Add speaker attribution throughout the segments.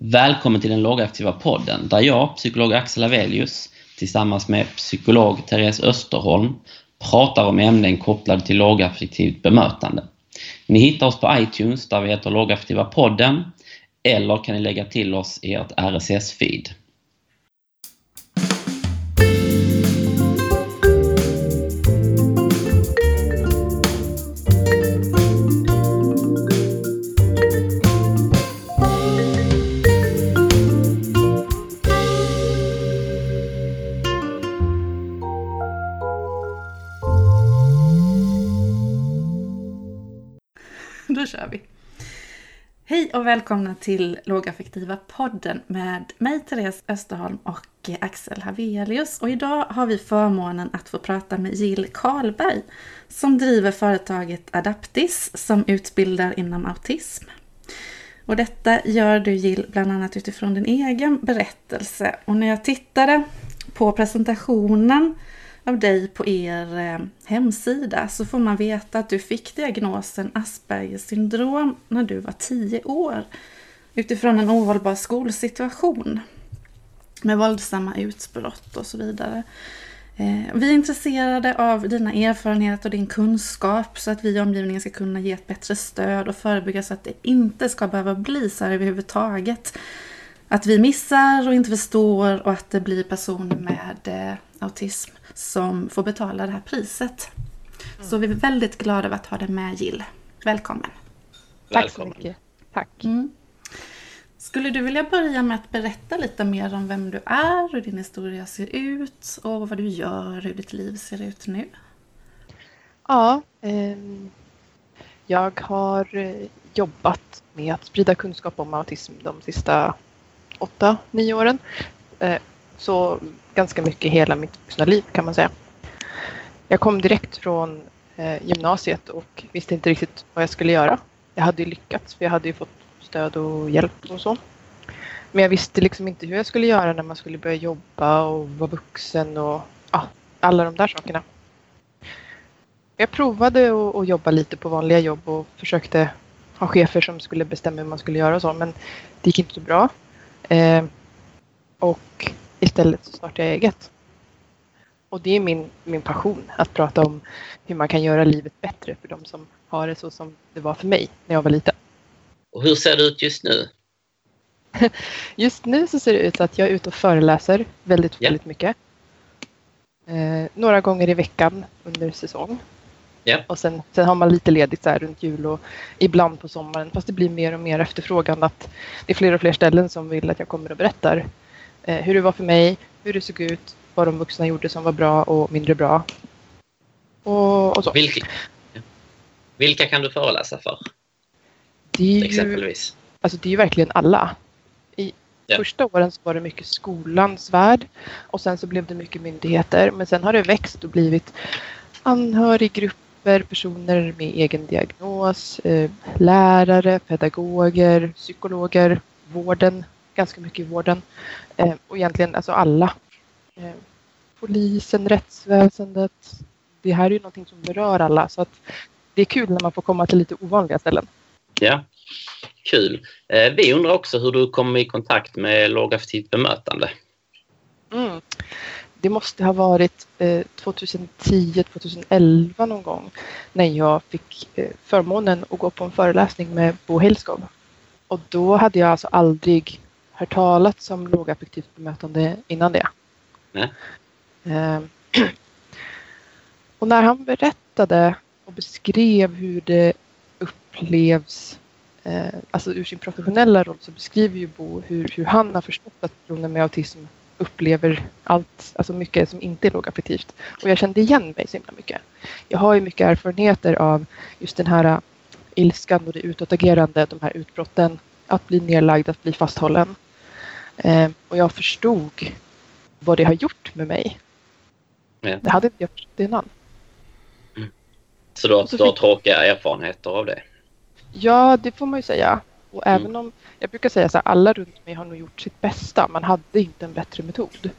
Speaker 1: Välkommen till den lågaktiva podden där jag, psykolog Axel Avelius, tillsammans med psykolog Therese Österholm pratar om ämnen kopplade till lågaffektivt bemötande. Ni hittar oss på iTunes där vi heter Lågaffektiva podden eller kan ni lägga till oss i ert RSS-feed.
Speaker 2: Hej och välkomna till Lågaffektiva podden med mig Therese Österholm och Axel Havelius. Och idag har vi förmånen att få prata med Jill Karlberg som driver företaget Adaptis som utbildar inom autism. Och detta gör du Jill bland annat utifrån din egen berättelse. Och när jag tittade på presentationen av dig på er eh, hemsida så får man veta att du fick diagnosen Aspergers syndrom när du var 10 år utifrån en ohållbar skolsituation med våldsamma utbrott och så vidare. Eh, vi är intresserade av dina erfarenheter och din kunskap så att vi i omgivningen ska kunna ge ett bättre stöd och förebygga så att det inte ska behöva bli så här överhuvudtaget. Att vi missar och inte förstår och att det blir personer med eh, autism som får betala det här priset. Mm. Så vi är väldigt glada över att ha dig med Jill. Välkommen.
Speaker 3: Tack så mycket. Tack. Mm.
Speaker 2: Skulle du vilja börja med att berätta lite mer om vem du är, hur din historia ser ut och vad du gör, hur ditt liv ser ut nu?
Speaker 3: Ja, eh, jag har eh, jobbat med att sprida kunskap om autism de sista åtta, nio åren. Eh, så ganska mycket hela mitt vuxna liv kan man säga. Jag kom direkt från eh, gymnasiet och visste inte riktigt vad jag skulle göra. Jag hade ju lyckats för jag hade ju fått stöd och hjälp och så. Men jag visste liksom inte hur jag skulle göra när man skulle börja jobba och vara vuxen och ja, alla de där sakerna. Jag provade att jobba lite på vanliga jobb och försökte ha chefer som skulle bestämma hur man skulle göra och så men det gick inte så bra. Eh, och Istället så startar jag eget. Och det är min, min passion, att prata om hur man kan göra livet bättre för de som har det så som det var för mig när jag var liten.
Speaker 1: Och hur ser det ut just nu?
Speaker 3: Just nu så ser det ut att jag är ute och föreläser väldigt, ja. väldigt mycket. Eh, några gånger i veckan under säsong.
Speaker 1: Ja.
Speaker 3: Och sen, sen har man lite ledigt så runt jul och ibland på sommaren. Fast det blir mer och mer efterfrågan att det är fler och fler ställen som vill att jag kommer och berättar hur det var för mig, hur det såg ut, vad de vuxna gjorde som var bra och mindre bra. Och, och så.
Speaker 1: Vilka, vilka kan du föreläsa för?
Speaker 3: Det är ju, Exempelvis. Alltså det är ju verkligen alla. I ja. första åren så var det mycket skolans värld och sen så blev det mycket myndigheter. Men sen har det växt och blivit anhöriggrupper, personer med egen diagnos, eh, lärare, pedagoger, psykologer, vården, ganska mycket i vården. Eh, och egentligen alltså alla. Eh, polisen, rättsväsendet. Det här är ju någonting som berör alla så att det är kul när man får komma till lite ovanliga ställen.
Speaker 1: Ja, kul. Eh, vi undrar också hur du kom i kontakt med lågaffektivt bemötande.
Speaker 3: Mm. Det måste ha varit eh, 2010-2011 någon gång när jag fick förmånen att gå på en föreläsning med Bo Hillskov. Och då hade jag alltså aldrig hört talas om lågaffektivt bemötande innan det.
Speaker 1: Nej.
Speaker 3: Eh, och när han berättade och beskrev hur det upplevs, eh, alltså ur sin professionella roll så beskriver ju Bo hur, hur han har förstått att personer med autism upplever allt, alltså mycket som inte är lågaffektivt. Och jag kände igen mig så himla mycket. Jag har ju mycket erfarenheter av just den här ilskan och det utåtagerande, de här utbrotten, att bli nedlagd, att bli fasthållen. Eh, och jag förstod vad det har gjort med mig. Ja. Det hade inte jag förstått innan.
Speaker 1: Mm. Så du har, du har tråkiga erfarenheter av det?
Speaker 3: Ja, det får man ju säga. Och mm. även om, jag brukar säga så här, alla runt mig har nog gjort sitt bästa. Man hade inte en bättre metod.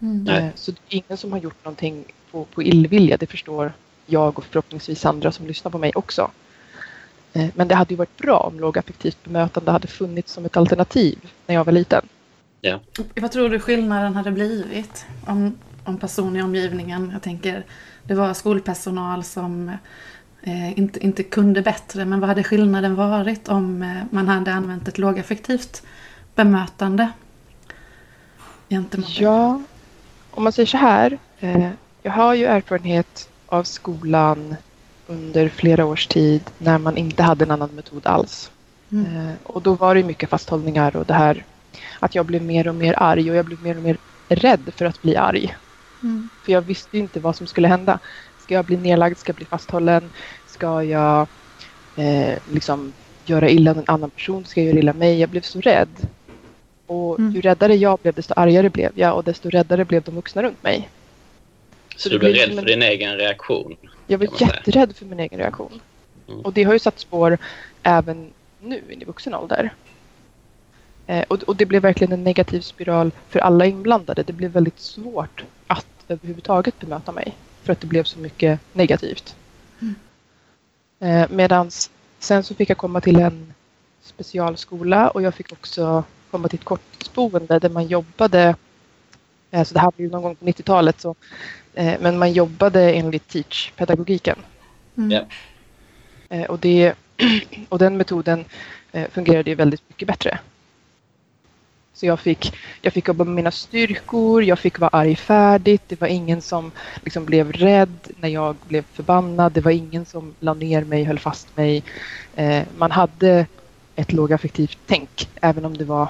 Speaker 3: Mm. Eh, så det är ingen som har gjort någonting på, på illvilja. Det förstår jag och förhoppningsvis andra som lyssnar på mig också. Eh, men det hade ju varit bra om lågaffektivt bemötande hade funnits som ett alternativ när jag var liten.
Speaker 1: Ja.
Speaker 2: Vad tror du skillnaden hade blivit om, om personer i omgivningen, jag tänker det var skolpersonal som eh, inte, inte kunde bättre, men vad hade skillnaden varit om eh, man hade använt ett lågaffektivt bemötande? Gentemot
Speaker 3: Ja, om man säger så här. Eh, jag har ju erfarenhet av skolan under flera års tid när man inte hade en annan metod alls.
Speaker 2: Mm.
Speaker 3: Eh, och då var det mycket fasthållningar och det här att jag blev mer och mer arg och jag blev mer och mer rädd för att bli arg.
Speaker 2: Mm.
Speaker 3: För jag visste ju inte vad som skulle hända. Ska jag bli nedlagd? Ska jag bli fasthållen? Ska jag eh, liksom göra illa en annan person? Ska jag göra illa mig? Jag blev så rädd. Och
Speaker 2: Mm.
Speaker 3: ju räddare jag blev, desto argare blev jag och desto räddare blev de vuxna runt mig.
Speaker 1: Så
Speaker 3: det
Speaker 1: du blev rädd för
Speaker 3: en-
Speaker 1: din egen reaktion?
Speaker 3: Jag var jätterädd för min egen reaktion.
Speaker 1: Mm.
Speaker 3: Och det har ju satt spår även nu i vuxen ålder. Eh, och, och det blev verkligen en negativ spiral för alla inblandade. Det blev väldigt svårt att överhuvudtaget bemöta mig. För att det blev så mycket negativt.
Speaker 2: Mm.
Speaker 3: Eh, medans sen så fick jag komma till en specialskola och jag fick också komma till ett korttidsboende där man jobbade eh, så det här var ju någon gång på 90-talet så eh, men man jobbade enligt teach-pedagogiken.
Speaker 2: Mm.
Speaker 1: Ja.
Speaker 3: Eh, och, det, och den metoden eh, fungerade ju väldigt mycket bättre. Så jag fick, jag fick jobba med mina styrkor, jag fick vara arg färdigt. Det var ingen som liksom blev rädd när jag blev förbannad. Det var ingen som la ner mig, höll fast mig. Eh, man hade ett lågaffektivt tänk, även om det var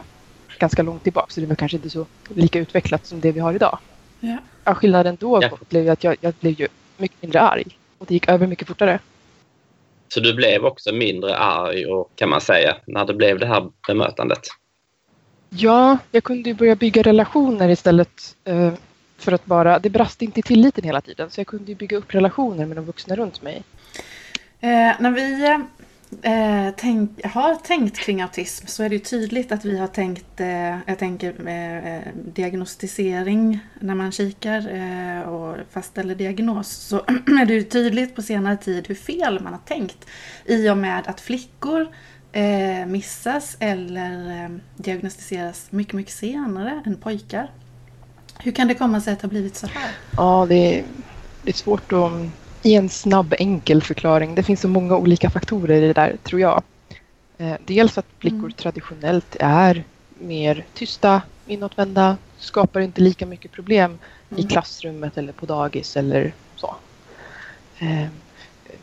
Speaker 3: ganska långt tillbaka. Så det var kanske inte så lika utvecklat som det vi har idag.
Speaker 2: Ja.
Speaker 3: Ja, skillnaden då
Speaker 1: Ja.
Speaker 3: blev att jag, jag blev ju mycket mindre arg. Och det gick över mycket fortare.
Speaker 1: Så du blev också mindre arg och kan man säga när det blev det här bemötandet?
Speaker 3: Ja, jag kunde ju börja bygga relationer istället eh, för att bara... Det brast inte i tilliten hela tiden så jag kunde ju bygga upp relationer med de vuxna runt mig.
Speaker 2: Eh, när vi eh, tänk, har tänkt kring autism så är det ju tydligt att vi har tänkt, eh, jag tänker eh, eh diagnostisering när man kikar eh, och fastställer diagnos. Så är det ju tydligt på senare tid hur fel man har tänkt i och med att flickor eh, missas eller eh, diagnostiseras mycket, mycket senare än pojkar. Hur kan det komma sig att det har blivit så här?
Speaker 3: Ja, det är, det är svårt att ge en snabb enkel förklaring. Det finns så många olika faktorer i det där, tror jag. Eh, dels att flickor
Speaker 2: Mm.
Speaker 3: traditionellt är mer tysta, inåtvända, skapar inte lika mycket problem i
Speaker 2: Mm.
Speaker 3: klassrummet eller på dagis eller så. Eh,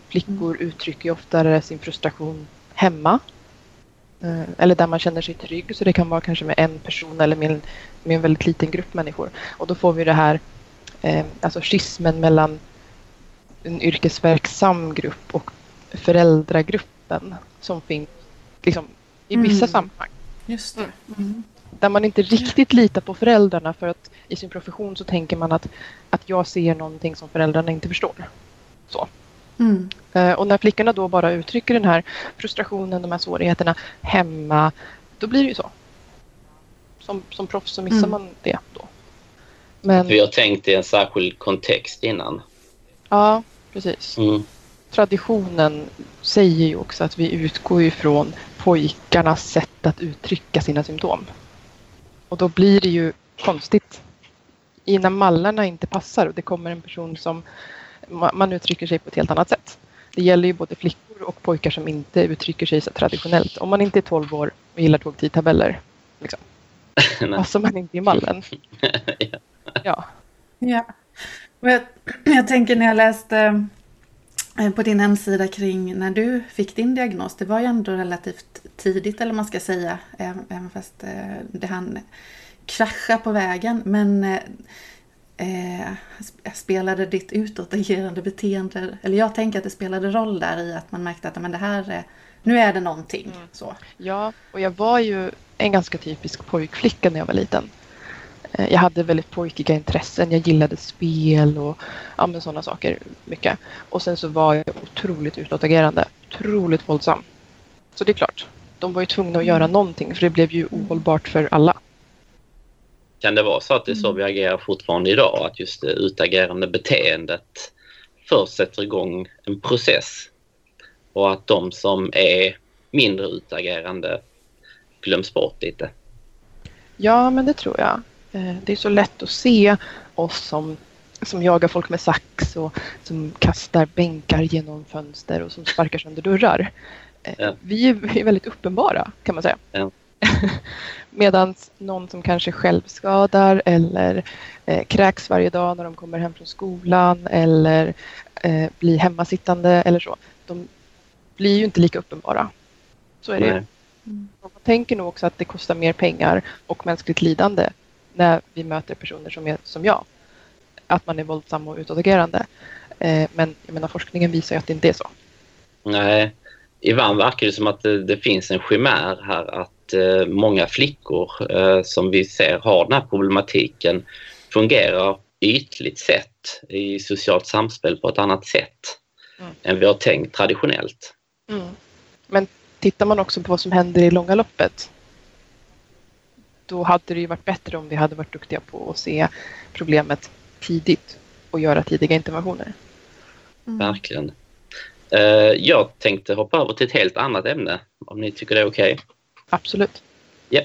Speaker 3: flickor uttrycker ju oftare sin frustration hemma. Eh, eller där man känner sig trygg. Så det kan vara kanske med en person eller med en, med en väldigt liten grupp människor. Och då får vi det här eh, alltså schismen mellan en yrkesverksam grupp och föräldragruppen som finns liksom, i vissa
Speaker 2: Mm.
Speaker 3: sammanhang.
Speaker 2: Just det. Mm.
Speaker 3: Där man inte riktigt litar på föräldrarna för att i sin profession så tänker man att, att jag ser någonting som föräldrarna inte förstår. Så.
Speaker 2: Mm.
Speaker 3: Eh, och när flickorna då bara uttrycker den här frustrationen, de här svårigheterna hemma, då blir det ju så. Som, som proffs så missar
Speaker 2: Mm.
Speaker 3: man det då. Men
Speaker 1: Vi har tänkt i en särskild kontext innan.
Speaker 3: ja, precis.
Speaker 1: Mm.
Speaker 3: Traditionen säger ju också att vi utgår ifrån pojkarnas sätt att uttrycka sina symptom. Och då blir det ju konstigt. I när mallarna inte passar och det kommer en person som man uttrycker sig på ett helt annat sätt. Det gäller ju både flickor och pojkar som inte uttrycker sig så traditionellt. Om man inte är 12 år och gillar tågtidtabeller, liksom, passar man inte i mallen. Ja.
Speaker 2: Ja. Och jag, jag tänker när jag läste eh, på din hemsida kring när du fick din diagnos. Det var ju ändå relativt tidigt eller man ska säga. även- fast eh, det hann krascha på vägen. Men eh, sp- spelade ditt utåtagerande beteende, eller jag tänker att det spelade roll där i att man märkte att men det här är, nu är det någonting. Så.
Speaker 3: Ja, och jag var ju en ganska typisk pojkflicka när jag var liten. Eh, Jag hade väldigt pojkiga intressen. Jag gillade spel och ja, sådana saker mycket. Och sen så var jag otroligt utåtagerande. Otroligt våldsam. Så det är klart, de var ju tvungna att göra någonting för det blev ju ohållbart för alla.
Speaker 1: Kan det vara så att det är så vi agerar fortfarande idag? Att just det utagerande beteendet först sätter igång en process och att de som är mindre utagerande glöms bort lite.
Speaker 3: Ja, men det tror jag. Eh, det är så lätt att se oss som, som jagar folk med sax och som kastar bänkar genom fönster och som sparkar sönder dörrar. Eh, ja. Vi är väldigt uppenbara kan man säga. Ja. Medan någon som kanske självskadar eller eh, kräks varje dag när de kommer hem från skolan eller eh, blir hemmasittande eller så. De blir ju inte lika uppenbara. Så är det. Mm. Man tänker nog också att det kostar mer pengar och mänskligt lidande när vi möter personer som är som jag. Att man är våldsam och utåtagerande. Eh, men jag menar, forskningen visar ju att det inte är så.
Speaker 1: Nej, ibland verkar det som att det, det finns en chimär här att eh, många flickor eh, som vi ser har den här problematiken fungerar ytligt sett i socialt samspel på ett annat sätt mm. än vi har tänkt traditionellt.
Speaker 3: Mm. Men tittar man också på vad som händer i långa loppet då hade det ju varit bättre om vi hade varit duktiga på att se problemet tidigt och göra tidiga interventioner.
Speaker 1: Mm. Verkligen. Eh, jag tänkte hoppa över till ett helt annat ämne om ni tycker det är okej. Okay.
Speaker 3: Absolut.
Speaker 1: Ja.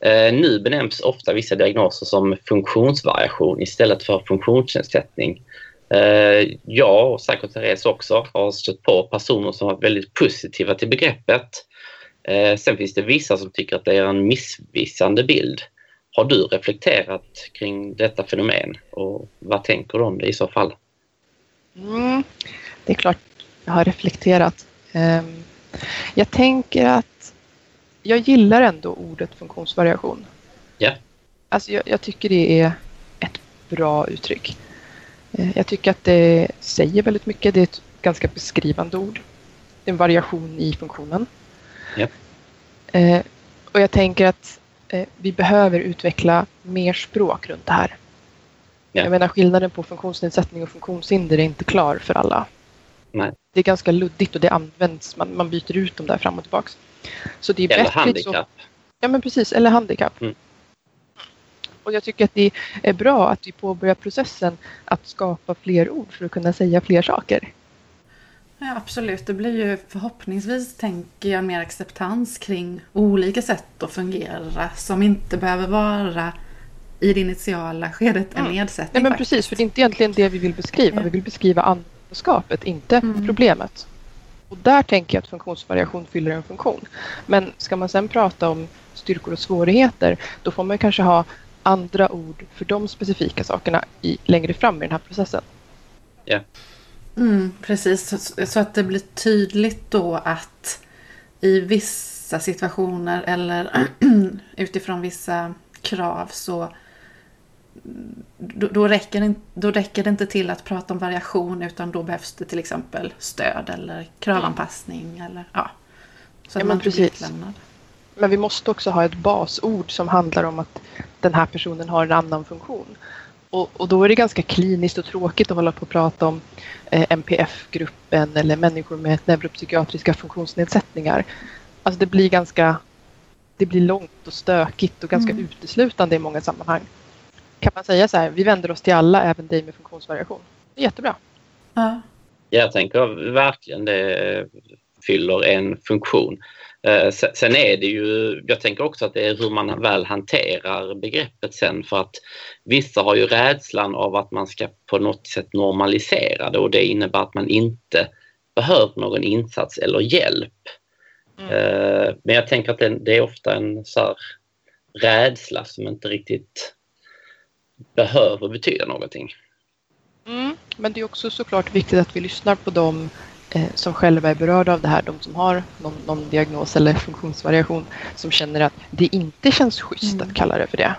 Speaker 1: Eh, nu benämns ofta vissa diagnoser som funktionsvariation istället för funktionsnedsättning. Eh, jag och säkert Therese också har stött på personer som var väldigt positiva till begreppet. Sen finns det vissa som tycker att det är en missvisande bild. Har du reflekterat kring detta fenomen och vad tänker du om det i så fall?
Speaker 3: Mm, det är klart jag har reflekterat. Ehm, jag tänker att jag gillar ändå ordet funktionsvariation.
Speaker 1: Ja.
Speaker 3: Alltså jag, jag tycker det är ett bra uttryck. Eh, jag tycker att det säger väldigt mycket. Det är ett ganska beskrivande ord. Det är en variation i funktionen.
Speaker 1: Ja.
Speaker 3: Eh, och jag tänker att eh, vi behöver utveckla mer språk runt det här. Ja. Jag menar skillnaden på funktionsnedsättning och funktionshinder är inte klar för alla.
Speaker 1: Nej.
Speaker 3: Det är ganska luddigt och det används, man, man byter ut dem där fram och tillbaks.
Speaker 1: Så det är eller bättre handikapp. Så,
Speaker 3: ja men precis, eller handikapp. Mm. Och jag tycker att det är bra att vi påbörjar processen att skapa fler ord för att kunna säga fler saker.
Speaker 2: Ja, absolut, det blir ju förhoppningsvis, tänker jag, mer acceptans kring olika sätt att fungera som inte behöver vara i det initiala skedet en mm. nedsättning.
Speaker 3: Nej, men faktiskt. precis, för det är inte egentligen det vi vill beskriva. Ja. Vi vill beskriva anpassskapet, inte mm. problemet. Och där tänker jag att funktionsvariation fyller en funktion. Men ska man sen prata om styrkor och svårigheter, då får man kanske ha andra ord för de specifika sakerna i, längre fram i den här processen.
Speaker 1: Ja.
Speaker 2: Mm, precis, så att det blir tydligt då att i vissa situationer eller utifrån vissa krav så då, då, räcker, då räcker det inte till att prata om variation utan då behövs det till exempel stöd eller kravanpassning. Eller, ja,
Speaker 3: så ja, men precis. Men vi måste också ha ett basord som handlar om att den här personen har en annan funktion. Och, och då är det ganska kliniskt och tråkigt att hålla på och prata om eh, MPF-gruppen eller människor med neuropsykiatriska funktionsnedsättningar. Alltså det blir ganska det blir långt och stökigt och ganska mm. uteslutande i många sammanhang kan man säga så här, vi vänder oss till alla, även dig med funktionsvariation. Det är jättebra.
Speaker 2: Ja.
Speaker 1: Jag tänker verkligen det fyller en funktion. Eh, sen är det ju, jag tänker också att det är hur man väl hanterar begreppet sen för att vissa har ju rädslan av att man ska på något sätt normalisera det och det innebär att man inte behöver någon insats eller hjälp. Mm. Eh, men jag tänker att det, är ofta en så rädsla som inte riktigt behöver betyda någonting.
Speaker 3: Mm, men det är också såklart viktigt att vi lyssnar på dem eh, som själva är berörda av det här, de som har någon, någon diagnos eller funktionsvariation som känner att det inte känns schysst mm. att kalla det för det.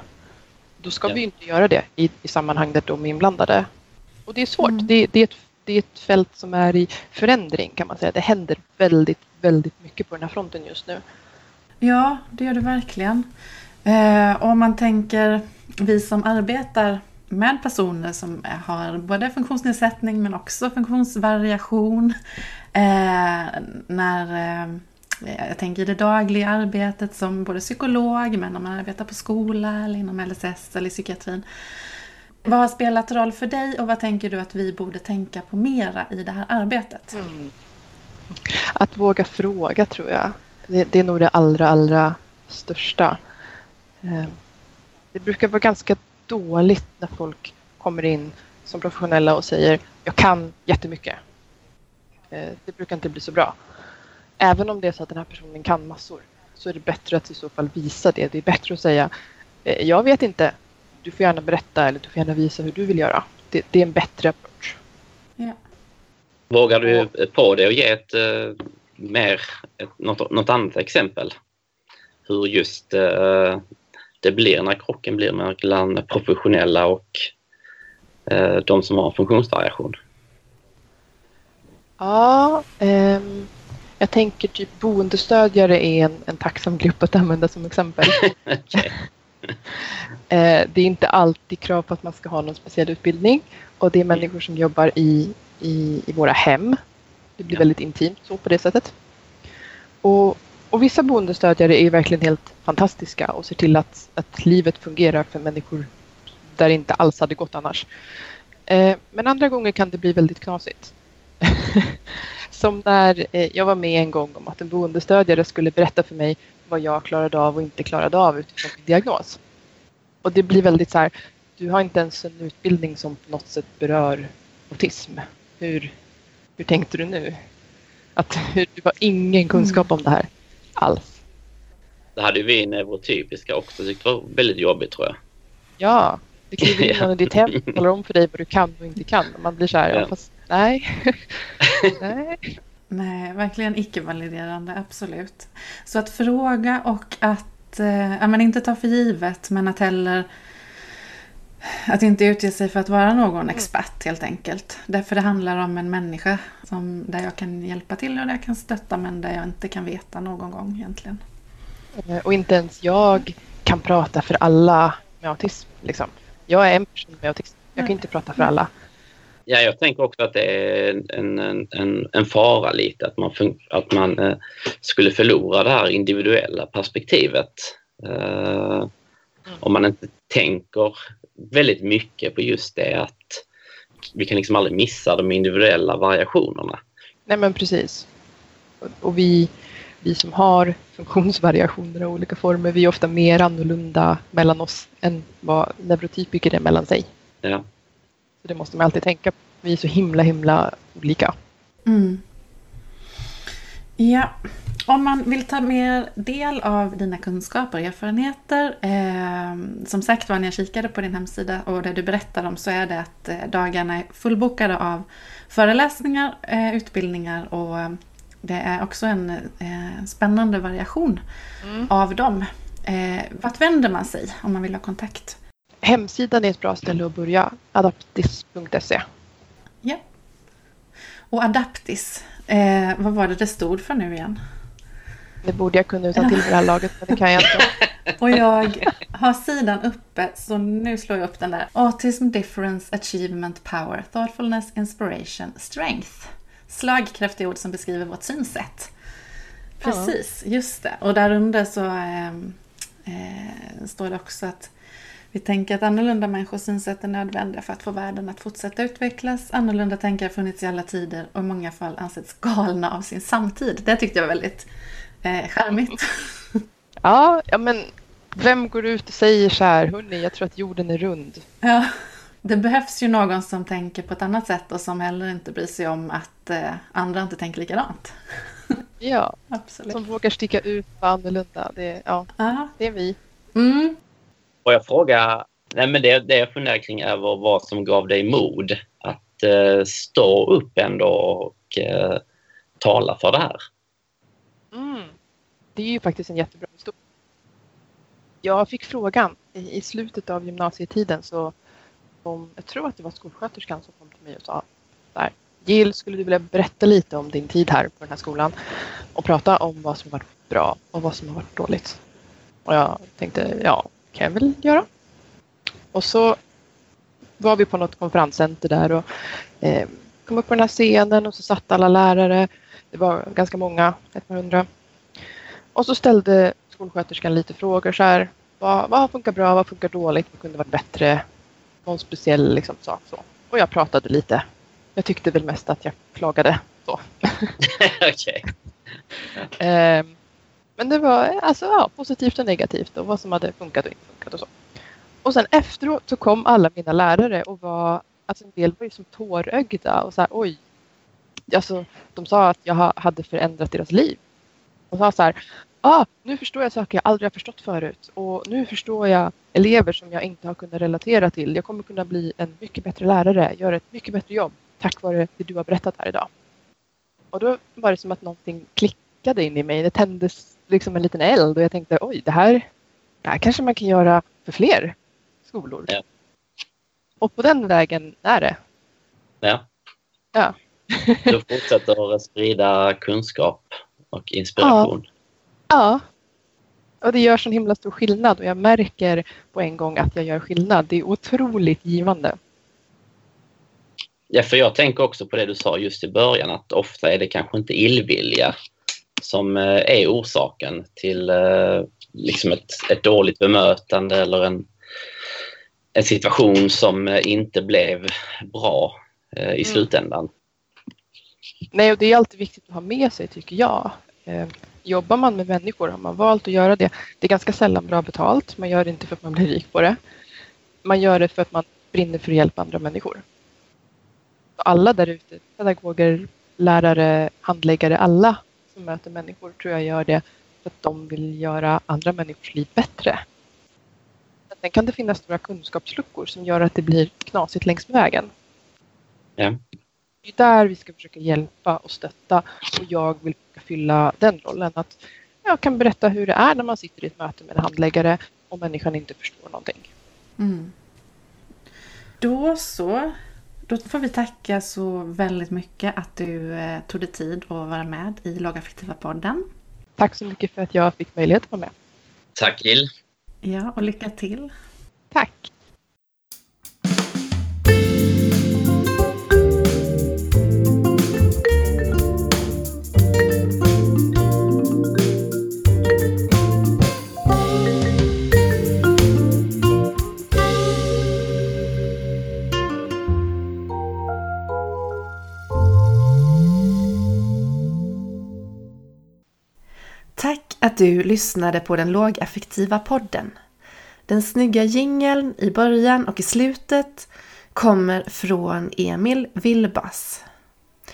Speaker 3: Då ska ja. vi inte göra det i, i sammanhang där de är inblandade. Och det är svårt. Mm. Det, det, är ett, det är ett fält som är i förändring kan man säga. Det händer väldigt, väldigt mycket på den här fronten just nu.
Speaker 2: Ja, det gör det verkligen. Eh, om man tänker vi som arbetar med personer som har både funktionsnedsättning men också funktionsvariation. Eh, när, eh, jag tänker i det dagliga arbetet som både psykolog men om man arbetar på skola eller inom LSS eller psykiatrin. Vad har spelat roll för dig och vad tänker du att vi borde tänka på mera i det här arbetet? Mm.
Speaker 3: Att våga fråga tror jag. Det, det är nog det allra, allra största. Eh, det brukar vara ganska dåligt när folk kommer in som professionella och säger jag kan jättemycket. Eh, det brukar inte bli så bra. Även om det är så att den här personen kan massor så är det bättre att i så fall visa det. Det är bättre att säga eh, jag vet inte. Du får gärna berätta eller du får gärna visa hur du vill göra. Det, det är en bättre approach.
Speaker 2: Ja.
Speaker 1: Vågar du på det och ge ett uh, mer, ett, något, något annat exempel? Hur just uh, det blir när krocken blir mellan professionella och uh, de som har funktionsvariation?
Speaker 3: Ja, um, jag tänker typ boendestödjare är en, en tacksam grupp att använda som exempel.
Speaker 1: okay.
Speaker 3: det är inte alltid krav på att man ska ha någon speciell utbildning och det är människor som jobbar i i, i våra hem. Det blir ja. väldigt intimt så på det sättet. Och, och vissa boendestödjare är verkligen helt fantastiska och ser till att, att livet fungerar för människor där det inte alls hade gått annars. Eh, men andra gånger kan det bli väldigt knasigt. Som när eh, jag var med en gång om att en boendestödjare skulle berätta för mig vad jag klarade av och inte klarade av utifrån min diagnos. Och det blir väldigt så här, du har inte ens en utbildning som på något sätt berör autism. Hur, hur tänkte du nu? Att du har ingen kunskap om det här alls.
Speaker 1: Det hade vi neurotypiska också tyckte var väldigt jobbigt tror jag.
Speaker 3: Ja, du kliver in i ditt hem och talar om för dig vad du kan och inte kan. Och man blir så här, ja. fast nej.
Speaker 2: nej. Nej, verkligen icke-validerande, absolut. Så att fråga och att, eh, ja, men inte ta för givet, men att heller att inte utge sig för att vara någon mm. expert helt enkelt. Därför det handlar om en människa som, där jag kan hjälpa till och där jag kan stötta men där jag inte kan veta någon gång egentligen.
Speaker 3: Eh, och inte ens jag kan prata för alla med autism. Liksom. Jag är en person med autism. Jag kan inte prata för alla.
Speaker 1: Ja, jag tänker också att det är en, en, en, en fara lite att man, att man eh, skulle förlora det här individuella perspektivet. Eh, mm. Om man inte tänker väldigt mycket på just det att vi kan liksom aldrig missa de individuella variationerna.
Speaker 3: Nej men precis. Och vi, vi som har funktionsvariationer av olika former, vi är ofta mer annorlunda mellan oss än vad neurotypiker är mellan sig.
Speaker 1: Ja.
Speaker 3: Så det måste man alltid tänka på. Vi är så himla himla olika.
Speaker 2: Mm. Ja, om man vill ta mer del av dina kunskaper och erfarenheter, eh, som sagt var när jag kikade på din hemsida och det du berättar om så är det att eh, dagarna är fullbokade av föreläsningar, eh, utbildningar och eh, det är också en eh, spännande variation mm. av dem. Eh, vart vänder man sig om man vill ha kontakt?
Speaker 3: Hemsidan är ett bra ställe att börja, adaptis.se.
Speaker 2: Ja. Och Adaptis, eh, vad var det det stod för nu igen?
Speaker 3: Det borde jag kunna utan till det här laget, men det kan jag inte.
Speaker 2: Och jag har sidan uppe, så nu slår jag upp den där. Autism Difference Achievement Power Thoughtfulness Inspiration Strength. Slagkraftiga ord som beskriver vårt synsätt. Precis, ja. just det. Och där under så eh, eh, står det också att vi tänker att annorlunda människors synsätt är nödvändiga för att få världen att fortsätta utvecklas. Annorlunda tänkare har funnits i alla tider och i många fall ansetts galna av sin samtid. Det tyckte jag var väldigt eh, charmigt.
Speaker 3: Ja, ja, men vem går ut och säger så här, hörni, jag tror att jorden är rund.
Speaker 2: Ja, det behövs ju någon som tänker på ett annat sätt och som heller inte bryr sig om att eh, andra inte tänker likadant.
Speaker 3: Ja, Absolut. som vågar sticka ut på annorlunda. Det, ja,
Speaker 2: Aha.
Speaker 3: det är vi.
Speaker 2: Mm.
Speaker 1: Får jag fråga, nej men det, det jag funderar kring är vad, vad som gav dig mod att eh, stå upp ändå och eh, tala för det här?
Speaker 3: Mm. Det är ju faktiskt en jättebra historia. Jag fick frågan i, i slutet av gymnasietiden så om, jag tror att det var skolsköterskan som kom till mig och sa där, Jill, skulle du vilja berätta lite om din tid här på den här skolan och prata om vad som har varit bra och vad som har varit dåligt? Och jag tänkte, ja, kan jag väl göra. Och så var vi på något konferenscenter där och eh, kom upp på den här scenen och så satt alla lärare. Det var ganska många, ett par hundra. Och så ställde skolsköterskan lite frågor så här. Vad, vad funkar bra, vad funkar dåligt, vad kunde varit bättre? Någon speciell liksom, sak så. Och jag pratade lite. Jag tyckte väl mest att jag klagade Så.
Speaker 1: Okej.
Speaker 3: Eh, men det var alltså, ja, positivt och negativt och vad som hade funkat och inte funkat och så. Och sen efteråt så kom alla mina lärare och var, alltså en del var ju som tårögda och så här, oj. Alltså, de sa att jag ha- hade förändrat deras liv. De sa så här, ah, nu förstår jag saker jag aldrig har förstått förut och nu förstår jag elever som jag inte har kunnat relatera till. Jag kommer kunna bli en mycket bättre lärare, göra ett mycket bättre jobb tack vare det du har berättat här idag. Och då var det som att någonting klickade in i mig. Det tändes liksom en liten eld och jag tänkte oj, det här, det här kanske man kan göra för fler skolor.
Speaker 1: Ja.
Speaker 3: Och på den vägen är det.
Speaker 1: Ja.
Speaker 3: Ja.
Speaker 1: Du fortsätter att sprida kunskap och inspiration.
Speaker 3: Ja. Och det gör sån himla stor skillnad och jag märker på en gång att jag gör skillnad. Det är otroligt givande.
Speaker 1: Ja, för jag tänker också på det du sa just i början att ofta är det kanske inte illvilja som eh, är orsaken till eh, liksom ett, ett dåligt bemötande eller en, en situation som eh, inte blev bra i
Speaker 3: Mm.
Speaker 1: slutändan.
Speaker 3: Nej, och det är alltid viktigt att ha med sig tycker jag. Eh, jobbar man med människor har man valt att göra det. Det är ganska sällan bra betalt. Man gör det inte för att man blir rik på det. Man gör det för att man brinner för att hjälpa andra människor. Så alla där ute, pedagoger, lärare, handläggare, alla som möter människor tror jag gör det för att de vill göra andra människors liv bättre. Men Sen kan det finnas stora kunskapsluckor som gör att det blir knasigt längs med vägen.
Speaker 1: Ja.
Speaker 3: Det är där vi ska försöka hjälpa och stötta och jag vill försöka fylla den rollen. Att jag kan berätta hur det är när man sitter i ett möte med en handläggare och människan inte förstår någonting.
Speaker 2: Mm. Då så. Då får vi tacka så väldigt mycket att du eh, tog dig tid att vara med i Lagaffektiva podden.
Speaker 3: Tack så mycket för att jag fick möjlighet att vara med.
Speaker 1: Tack Jill.
Speaker 2: Ja, och lycka till. Att du lyssnade på den lågaffektiva podden. Den snygga jingeln i början och i slutet kommer från Emil Wilbas.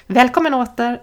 Speaker 2: Välkommen åter